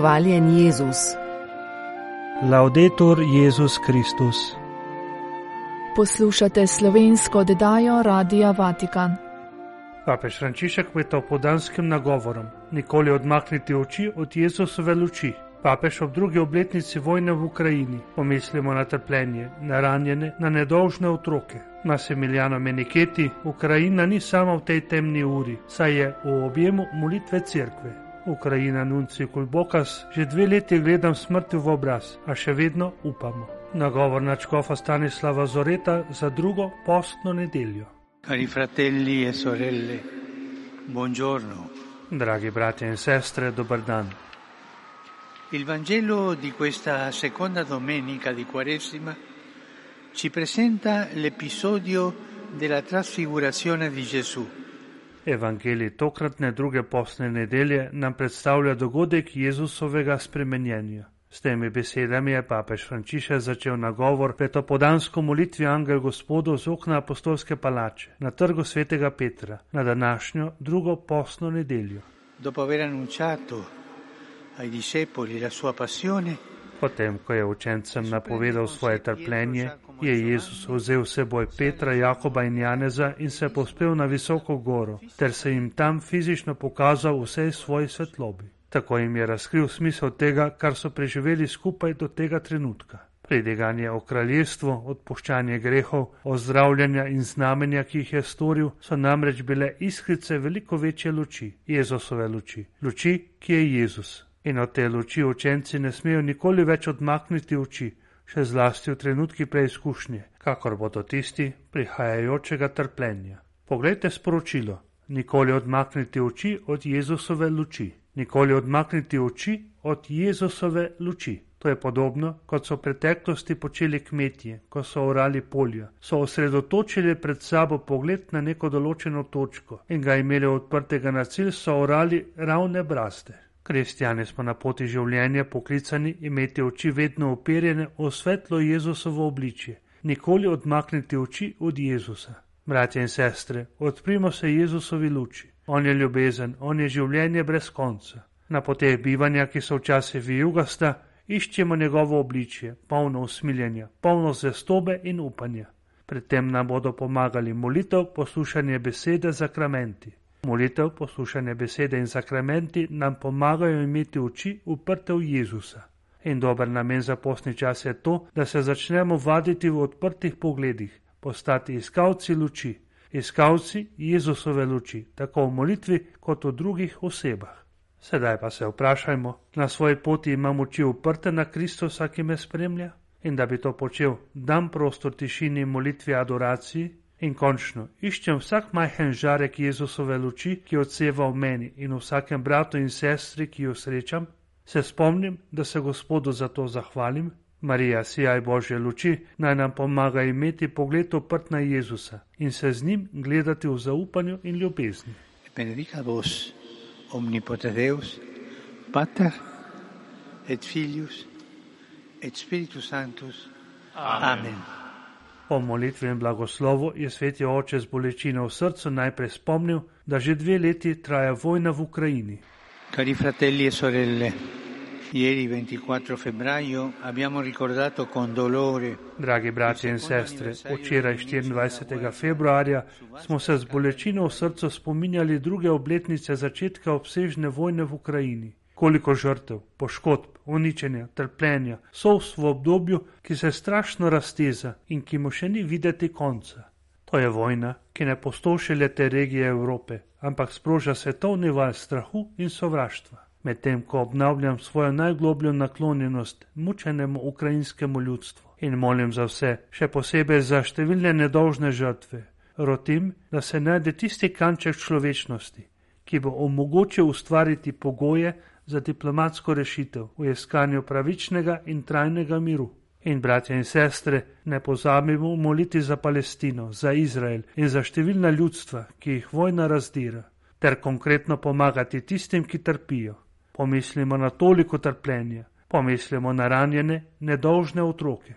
Hvaljen Jezus. Laudetur Jezus Kristus. Poslušate slovensko oddajo Radia Vatikan. Papež Frančišek v topodanskem nagovorom: Nikoli odmakniti oči od Jezusove luči. Papež ob drugi obletnici vojne v Ukrajini pomislimo na trpljenje, na ranjene, na nedolžne otroke. Masimiljano Meniketi, Ukrajina ni sama v tej temni uri, saj je v objemu molitve cerkve. Ukrajina Nunci Kulbokas, že dve leti gledam smrti v obraz, a še vedno upamo. Nagovor načkofa Stanislava Zoreta za drugo postno nedeljo. Cari fratelli e sorelle, buongiorno. Dragi bratje in sestre, dober dan. Il Vangelo di questa seconda domenica di Quaresima ci presenta l'episodio della trasfigurazione di Gesù. Evangelij tokratne druge postne nedelje nam predstavlja dogodek Jezusovega spremenjenja. S temi besedami je papež Frančišek začel nagovor pred opodansko molitvi Angel Gospodov z okna apostolske palače na trgu svetega Petra na današnjo drugo postno nedeljo. Dopo aver annunciato ai discepoli la sua passione, Potem, ko je učencem napovedal svoje trpljenje, je Jezus vzel seboj Petra, Jakoba in Janeza in se pospel na visoko goro, ter se jim tam fizično pokazal vsej svoji svetlobi. Tako jim je razkril smisel tega, kar so preživeli skupaj do tega trenutka. Pridiganje o kraljestvu, odpuščanje grehov, ozdravljanja in znamenja, ki jih je storil, so namreč bile iskrice veliko večje luči, Jezusove luči, luči, ki je Jezus. In od te luči učenci ne smejo nikoli več odmakniti oči, še zlasti v trenutki preizkušnje, kakor bodo tisti prihajajočega trpljenja. Poglejte sporočilo: nikoli odmakniti oči od Jezusove luči, nikoli odmakniti oči od Jezusove luči. To je podobno, kot so v preteklosti počeli kmetje, ko so orali polja, so osredotočili pred sabo pogled na neko določeno točko in ga imeli odprtega na cilj, so orali ravne braste. Kristjani smo na poti življenja poklicani imeti oči vedno operjene v svetlo Jezusovo obličje, nikoli odmakniti oči od Jezusa. Bratje in sestre, odprimo se Jezusovi luči. On je ljubezen, on je življenje brez konca. Na poteh bivanja, ki so včasih vijugasta, iščemo njegovo obličje, polno usmiljenja, polno zvestobe in upanja. Pri tem nam bodo pomagali molitev, poslušanje besede, zakramenti. Molitev, poslušanje besede in sakramenti nam pomagajo imeti oči uprte v Jezusa. In dober namen za postni čas je to, da se začnemo vaditi v odprtih pogledih, postati iskalci luči, iskalci Jezusove luči, tako v molitvi kot v drugih osebah. Sedaj pa se vprašajmo, na svoji poti imam oči uprte na Kristusa, ki me spremlja? In da bi to počel, dam prostor tišini, molitvi, adoraciji, In končno, iščem vsak majhen žarek Jezusove luči, ki odseva v meni in v vsakem bratu in sestri, ki jo srečam, se spomnim, da se Gospodu za to zahvalim. Marija, sijaj Božje luči, naj nam pomaga imeti pogled oprt na Jezusa in se z njim gledati v zaupanju in ljubezni. Benedica vos, omnipotens Deus, Pater et Filius et Spiritus Sanctus. Amen. Amen. Po molitvi in blagoslovu je sveti oče z bolečino v srcu najprej spomnil, da že dve leti traja vojna v Ukrajini. Cari fratelli e sorelle, ieri 24 febbraio abbiamo ricordato con dolore. Dragi bratje in sestre, včeraj 24. februarja smo se z bolečino v srcu spominjali druge obletnice začetka obsežne vojne v Ukrajini. Koliko žrtev, poškodb, uničenja, trpljenja so v obdobju, ki se strašno razteza in ki mu še ni videti konca. To je vojna, ki ne postošilja te regije Evrope, ampak sproža svetovni val strahu in sovraštva. Medtem ko obnavljam svojo najglobljo naklonjenost mučenemu ukrajinskemu ljudstvu in molim za vse, še posebej za številne nedolžne žrtve, rotim, da se najde tisti kanček človečnosti, ki bo omogočil ustvariti pogoje za diplomatsko rešitev v iskanju pravičnega in trajnega miru. In bratje in sestre, ne pozabimo moliti za Palestino, za Izrael in za številna ljudstva, ki jih vojna razdira, ter konkretno pomagati tistim, ki trpijo. Pomislimo na toliko trpljenja, pomislimo na ranjene, nedolžne otroke.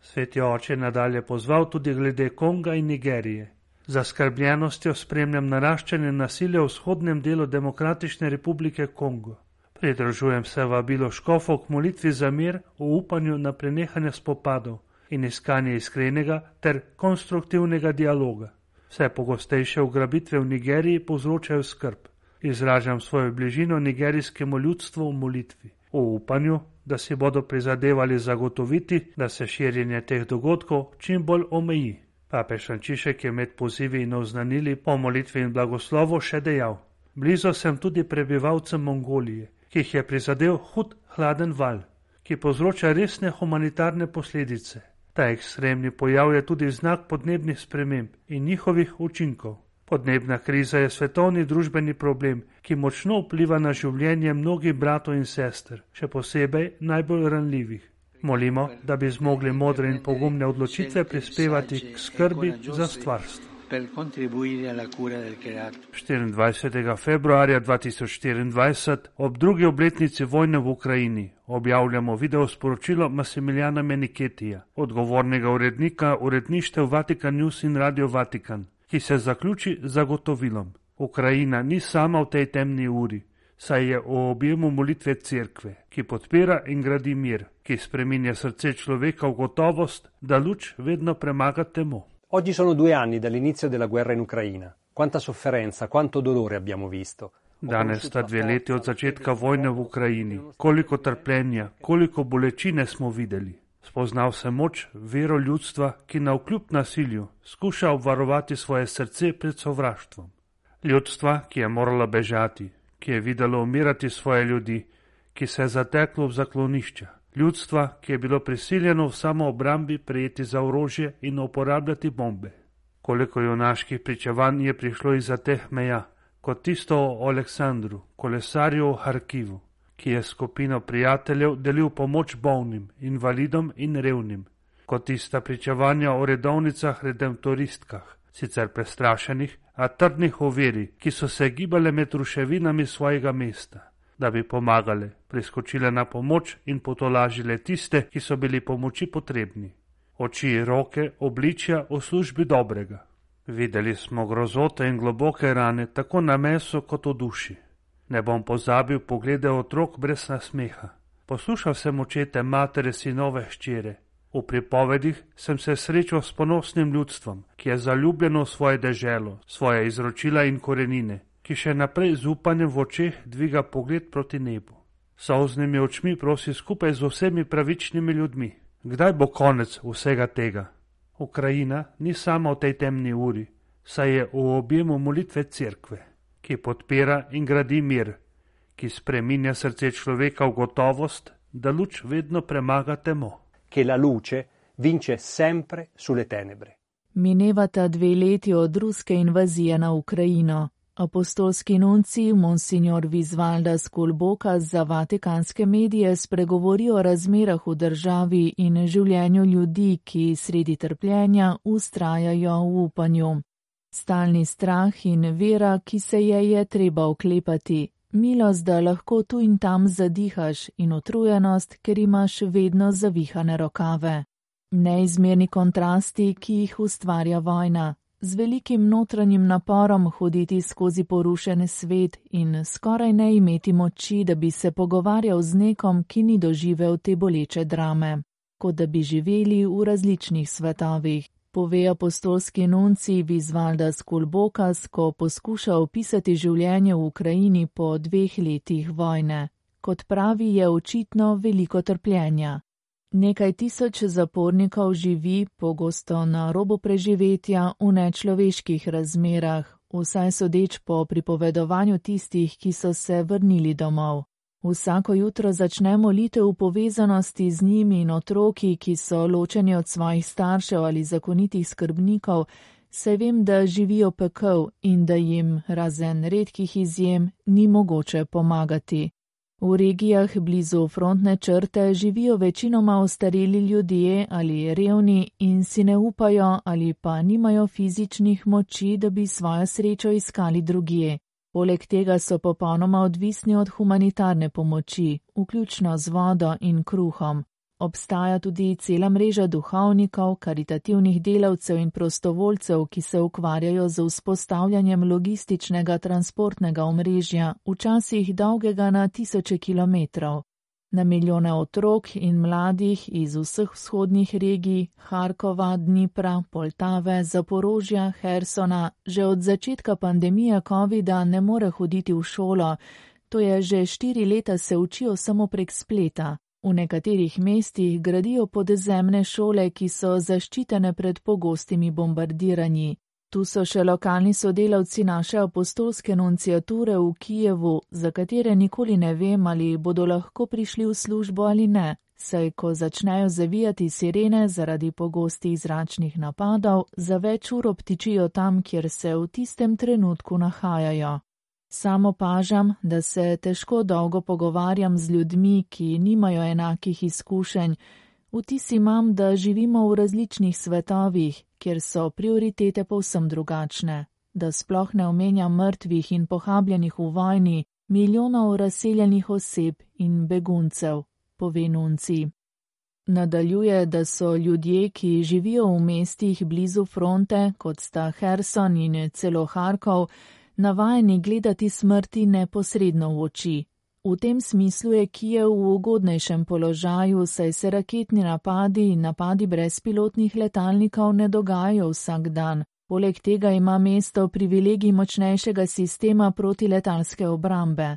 Sveti oče nadalje pozval tudi glede Konga in Nigerije. Za skrbljenostjo spremljam naraščanje nasilja v vzhodnem delu Demokratične republike Kongo. Pridružujem se vabilo škofov k molitvi za mir v upanju na prenehanje spopadov in iskanje iskrenega ter konstruktivnega dialoga. Vse pogostejše ugrabitve v Nigeriji povzročajo skrb. Izražam svojo bližino nigerijskemu ljudstvu v molitvi, v upanju, da si bodo prizadevali zagotoviti, da se širjenje teh dogodkov čim bolj omeji. Papež Frančišek je med pozivi in oznanili po molitvi in blagoslovu še dejal: Blizu sem tudi prebivalcem Mongolije, ki jih je prizadel hud hladen val, ki povzroča resne humanitarne posledice. Ta ekstremni pojav je tudi znak podnebnih sprememb in njihovih učinkov. Podnebna kriza je svetovni družbeni problem, ki močno vpliva na življenje mnogih bratov in sester, še posebej najbolj ranljivih. Molimo, da bi zmogli modre in pogumne odločitve prispevati k skrbi za stvarstvo per contribuire alla cura del creato. 24. februarja 2024 ob drugi obletnici vojne v Ukrajini objavljamo video sporočilo Massimiljana Meniketija, odgovornega urednika uredništev Vatikan News in Radio Vatikan, ki se zaključi zagotovilom. Ukrajina ni sama v tej temni uri, saj je v objemu molitve cerkve, ki podpira in gradi mir, ki spreminja srce človeka v gotovost, da luč vedno premaga temo. Oggi sono due anni dall'inizio della guerra in Ucraina. Quanta sofferenza, quanto dolore abbiamo visto. Danes sta dve leti od začetka vojne v Ukrajini. Koliko trpljenja, koliko bolečine smo videli. Spoznal sem moč vero ljudstva, ki na vkljub nasilju skuša obvarovati svoje srce pred sovraštvom. Ljudstva, ki je moralo bežati, ki je videlo umirati svoje ljudi, ki se je zateklo v zaklonišča ljudstva, ki je bilo prisiljeno v samoobrambi prijeti za orožje in uporabljati bombe. Koliko junaških pričevanj je prišlo iza teh meja, kot tisto o Aleksandru, kolesarju v Harkivu, ki je skupino prijateljev delil pomoč bolnim, invalidom in revnim, kot tista pričevanja o redovnicah redemptoristkah, sicer prestrašenih, a trdnih v veri, ki so se gibale med ruševinami svojega mesta da bi pomagale, priskočile na pomoč in potolažile tiste, ki so bili pomoči potrebni. Oči, roke, obličja v službi dobrega. Videli smo grozote in globoke rane, tako na meso kot v duši. Ne bom pozabil poglede otrok brez nasmeha. Poslušal sem očete, matere, sinove, ščire. V pripovedih sem se srečal s ponosnim ljudstvom, ki je zaljubljeno v svoje deželo, svoje izročila in korenine, ki še naprej z upanjem v očeh dviga pogled proti nebu. Solznimi očmi prosi skupaj z vsemi pravičnimi ljudmi. Kdaj bo konec vsega tega? Ukrajina ni sama v tej temni uri, saj je v objemu molitve cerkve, ki podpira in gradi mir, ki spreminja srce človeka v gotovost, da luč vedno premaga temo. Che la luce vince sempre sulle tenebre. Minevata dve leti od ruske invazije na Ukrajino. Apostolski nunci Monsignor Vizvalda Skulboka za vatikanske medije spregovori o razmerah v državi in življenju ljudi, ki sredi trpljenja ustrajajo v upanju. Stalni strah in vera, ki se je je treba oklepati, milost, da lahko tu in tam zadihaš in utrujenost, ker imaš vedno zavihane rokave. Neizmerni kontrasti, ki jih ustvarja vojna, z velikim notranjim naporom hoditi skozi porušen svet in skoraj ne imeti moči, da bi se pogovarjal z nekom, ki ni doživel te boleče drame, kot da bi živeli v različnih svetovih. Pove apostolski nunci Vizvalda Skulbokas, ko poskuša opisati življenje v Ukrajini po dveh letih vojne. Kot pravi, je očitno veliko trpljenja. Nekaj tisoč zapornikov živi pogosto na robu preživetja v nečloveških razmerah, vsaj sodeč po pripovedovanju tistih, ki so se vrnili domov. Vsako jutro začne molitev v povezanosti z njimi in otroki, ki so ločeni od svojih staršev ali zakonitih skrbnikov, se vem, da živijo pekel in da jim, razen redkih izjem, ni mogoče pomagati. V regijah blizu frontne črte živijo večinoma ostareli ljudje ali revni in si ne upajo ali pa nimajo fizičnih moči, da bi svojo srečo iskali drugje. Poleg tega so popolnoma odvisni od humanitarne pomoči, vključno z vodo in kruhom. Obstaja tudi cela mreža duhovnikov, karitativnih delavcev in prostovoljcev, ki se ukvarjajo z vzpostavljanjem logističnega transportnega omrežja, včasih dolgega na tisoče kilometrov. Na milijone otrok in mladih iz vseh vzhodnih regij, Harkova, Dnipra, Poltave, Zaporožja, Hersona, že od začetka pandemije COVID-a ne more hoditi v šolo, to je že štiri leta se učijo samo prek spleta. V nekaterih mestih gradijo podzemne šole, ki so zaščitene pred pogostimi bombardiranji. Tu so še lokalni sodelavci naše apostolske nunciature v Kijevu, za katere nikoli ne vem, ali bodo lahko prišli v službo ali ne, saj ko začnejo zavijati sirene zaradi pogostih zračnih napadov, za več ur obtičijo tam, kjer se v tistem trenutku nahajajo. Samo pažam, da se težko dolgo pogovarjam z ljudmi, ki nimajo enakih izkušenj, Vtis imam, da živimo v različnih svetovih, kjer so prioritete povsem drugačne, da sploh ne omenjam mrtvih in pohabljenih v vojni, milijonov razseljenih oseb in beguncev, pove Nunci. Nadaljuje, da so ljudje, ki živijo v mestih blizu fronte, kot sta Herson in celo Harkov, navajeni gledati smrti neposredno v oči. V tem smislu je Kijev v ugodnejšem položaju, saj se raketni napadi in napadi brezpilotnih letalnikov ne dogajajo vsak dan. Poleg tega ima mesto privilegij močnejšega sistema protiletalske obrambe.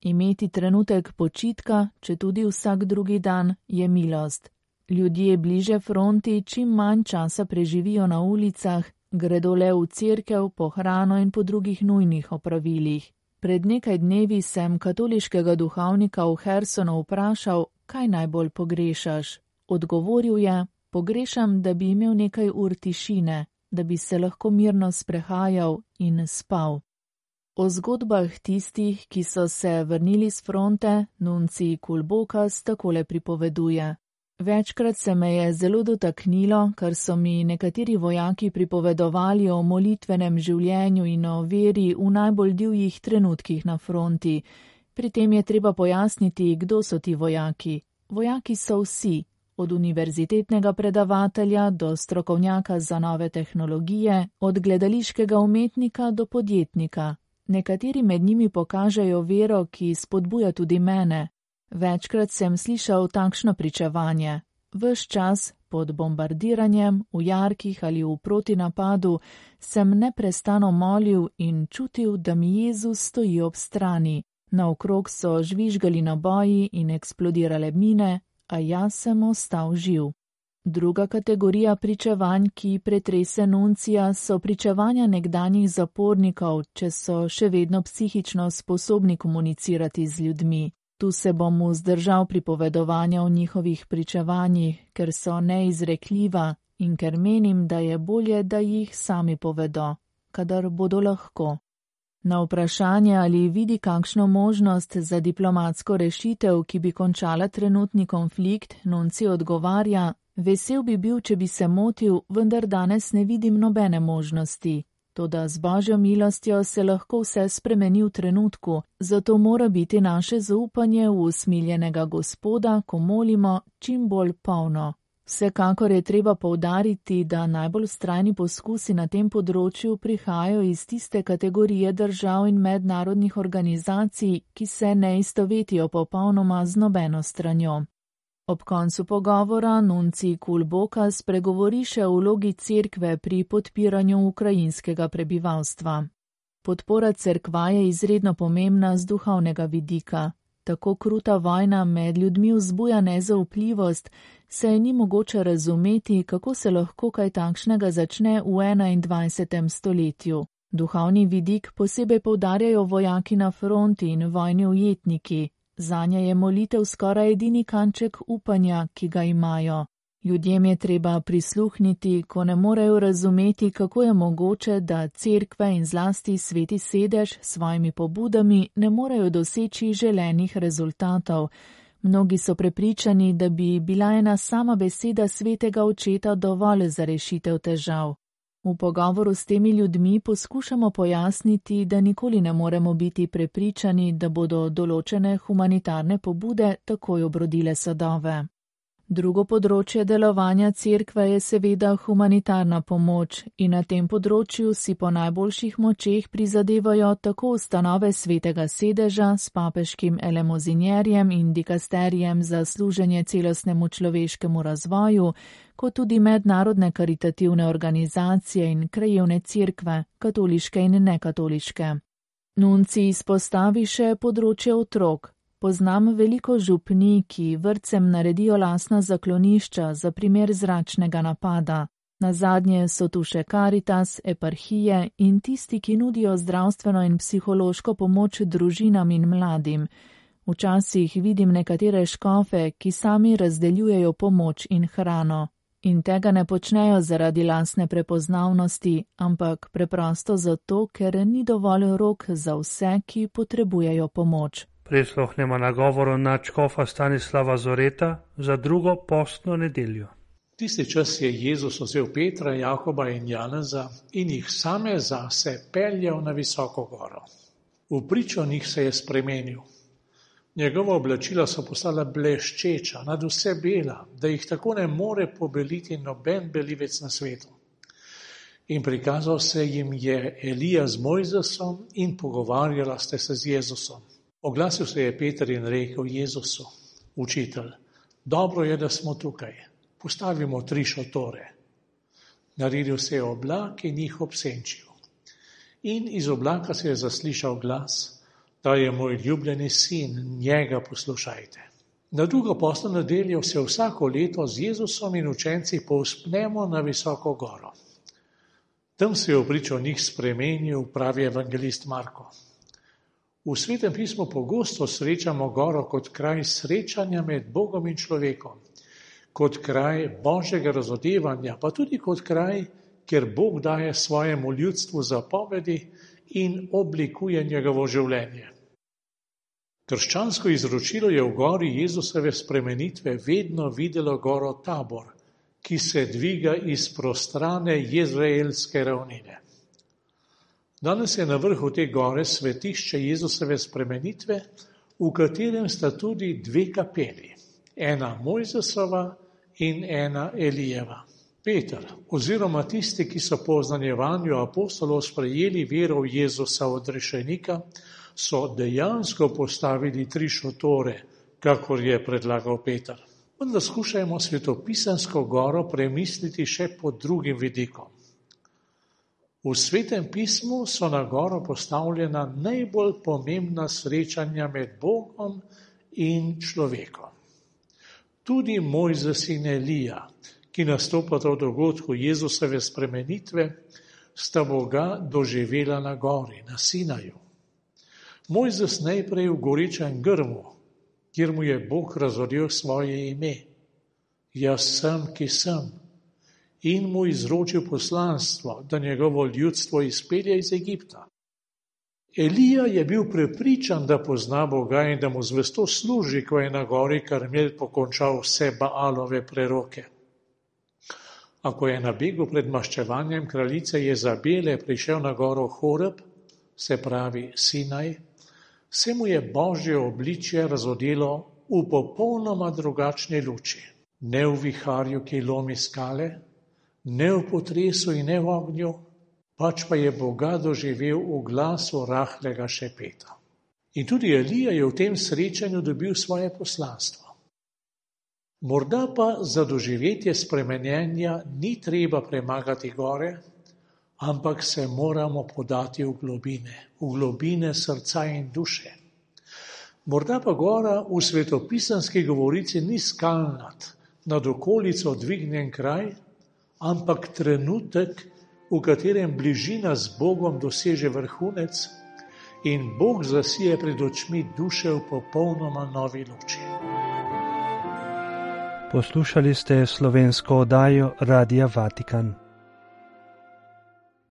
Imeti trenutek počitka, če tudi vsak drugi dan, je milost. Ljudje bliže fronti čim manj časa preživijo na ulicah, gredo le v cerkev po hrano in po drugih nujnih opravilih. Pred nekaj dnevi sem katoliškega duhovnika v Hersonu vprašal, kaj najbolj pogrešaš. Odgovoril je: Pogrešam, da bi imel nekaj ur tišine, da bi se lahko mirno sprehajal in spal. O zgodbah tistih, ki so se vrnili z fronte, nunci Kulbokas takole pripoveduje. Večkrat se me je zelo dotaknilo, kar so mi nekateri vojaki pripovedovali o molitvenem življenju in o veri v najbolj divjih trenutkih na fronti. Pri tem je treba pojasniti, kdo so ti vojaki. Vojaki so vsi, od univerzitetnega predavatelja do strokovnjaka za nove tehnologije, od gledališkega umetnika do podjetnika. Nekateri med njimi pokažejo vero, ki spodbuja tudi mene, Večkrat sem slišal takšno pričevanje. Ves čas pod bombardiranjem, v jarkih ali v protinapadu, sem neprestano molil in čutil, da mi Jezus stoji ob strani. Naokrog so žvižgali naboji in eksplodirale mine, a jaz sem ostal živ. Druga kategorija pričevanj, ki pretrese nuncija, so pričevanja nekdanjih zapornikov, če so še vedno psihično sposobni komunicirati z ljudmi. Tu se bom vzdržal pripovedovanja o njihovih pričevanjih, ker so neizrekljiva in ker menim, da je bolje, da jih sami povedo, kadar bodo lahko. Na vprašanje, ali vidi kakšno možnost za diplomatsko rešitev, ki bi končala trenutni konflikt, Nunci odgovarja: Vesel bi bil, če bi se motil, vendar danes ne vidim nobene možnosti. Toda z božjo milostjo se lahko vse spremeni v trenutku, zato mora biti naše zaupanje v usmiljenega Gospoda, ko molimo, čim bolj polno. Vsekakor je treba povdariti, da najbolj strajni poskusi na tem področju prihajajo iz tiste kategorije držav in mednarodnih organizacij, ki se ne istovetijo popolnoma z nobeno stranjo. Ob koncu pogovora nunci Kulboka spregovori še o vlogi cerkve pri podpiranju ukrajinskega prebivalstva. Podpora cerkva je izredno pomembna z duhovnega vidika. Tako kruta vojna med ljudmi vzbuja nezaupljivost, se je ni mogoče razumeti, kako se lahko kaj takšnega začne v 21. stoletju. Duhovni vidik posebej povdarjajo vojaki na fronti in vojni ujetniki, Zanje je molitev skoraj edini kanček upanja, ki ga imajo. Ljudjem je treba prisluhniti, ko ne morejo razumeti, kako je mogoče, da cerkve in zlasti sveti sedež s svojimi pobudami ne morejo doseči želenih rezultatov. Mnogi so prepričani, da bi bila ena sama beseda svetega očeta dovolj za rešitev težav. V pogovoru s temi ljudmi poskušamo pojasniti, da nikoli ne moremo biti prepričani, da bodo določene humanitarne pobude takoj obrodile sadove. Drugo področje delovanja cerkve je seveda humanitarna pomoč in na tem področju si po najboljših močeh prizadevajo tako ustanove svetega sedeža s papeškim elemozinjerjem in dikasterijem za služenje celostnemu človeškemu razvoju, kot tudi mednarodne karitativne organizacije in krajevne cerkve, katoliške in nekatoliške. Nunci izpostavi še področje otrok, Poznam veliko župni, ki vrtcem naredijo lasna zaklonišča za primer zračnega napada. Na zadnje so tu še karitas, eparhije in tisti, ki nudijo zdravstveno in psihološko pomoč družinam in mladim. Včasih vidim nekatere škofe, ki sami razdeljujejo pomoč in hrano. In tega ne počnejo zaradi lasne prepoznavnosti, ampak preprosto zato, ker ni dovolj rok za vse, ki potrebujejo pomoč prisluhnemo nagovoru načkofa Stanislava Zoreta za drugo postno nedeljo. Tisti čas je Jezus vzel Petra, Jakoba in Janeza in jih same zase peljal na visoko goro. V pričo njih se je spremenil. Njegova oblačila so postala bleščeča, nad vse bela, da jih tako ne more pobeliti noben belivec na svetu. In prikazal se jim je Elija z Mojzesom in pogovarjala ste se z Jezusom. Oglasil se je Peter in rekel Jezusu, učitelj, dobro je, da smo tukaj, postavimo tri šotore. Naredil se je oblak in jih obsenčil. In iz oblaka se je zaslišal glas, da je moj ljubljeni sin, njega poslušajte. Na drugo poslo nedeljo se vsako leto z Jezusom in učenci povspnemo na visoko goro. Tam se je v pričo njih spremenil, pravi evangelist Marko. V svetem pismu pogosto srečamo goro kot kraj srečanja med Bogom in človekom, kot kraj božjega razodevanja, pa tudi kot kraj, kjer Bog daje svojemu ljudstvu zapovedi in oblikuje njegovo življenje. Krščansko izročilo je v gori Jezusove spremenitve vedno videlo goro Tabor, ki se dviga iz prostrane jezraelske ravnine. Danes je na vrhu te gore svetišče Jezusove spremenitve, v katerem sta tudi dve kapeli, ena Mojzesova in ena Elijeva. Peter oziroma tisti, ki so po oznanjevanju apostolov sprejeli vero v Jezusa od rešenika, so dejansko postavili tri šotore, kakor je predlagal Peter. Vendar skušajmo svetopisansko goro premisliti še pod drugim vidikom. V svetem pismu so na goro postavljena najbolj pomembna srečanja med Bogom in človekom. Tudi Mojzes in Elija, ki nastopata v dogodku Jezusove spremenitve, sta Boga doživela na gori, na Sinaju. Mojzes najprej v gorečem grmu, kjer mu je Bog razoril svoje ime. Jaz sem, ki sem in mu izročil poslanstvo, da njegovo ljudstvo izpelje iz Egipta. Elija je bil prepričan, da pozna Boga in da mu zvesto služi, ko je na gori Karmel pokončal vse Baalove preroke. Ako je na begu pred maščevanjem kraljice Jezabele prišel na goro Horeb, se pravi Sinaj, se mu je božje obličje razodelo v popolnoma drugačni luči. Ne v viharju, ki lomi skale, ne v potresu in ne v ognju, pač pa je Boga doživel v glasu rahlega šepeta. In tudi Elija je v tem srečanju dobil svoje poslanstvo. Morda pa za doživetje spremenjenja ni treba premagati gore, ampak se moramo podati v globine, v globine srca in duše. Morda pa gora v svetopisanski govorici ni skalnat, nad okolico dvignjen kraj, ampak trenutek, v katerem bližina z Bogom doseže vrhunec in Bog zasije pred očmi duše v popolnoma novi luči. Poslušali ste slovensko oddajo Radia Vatikan.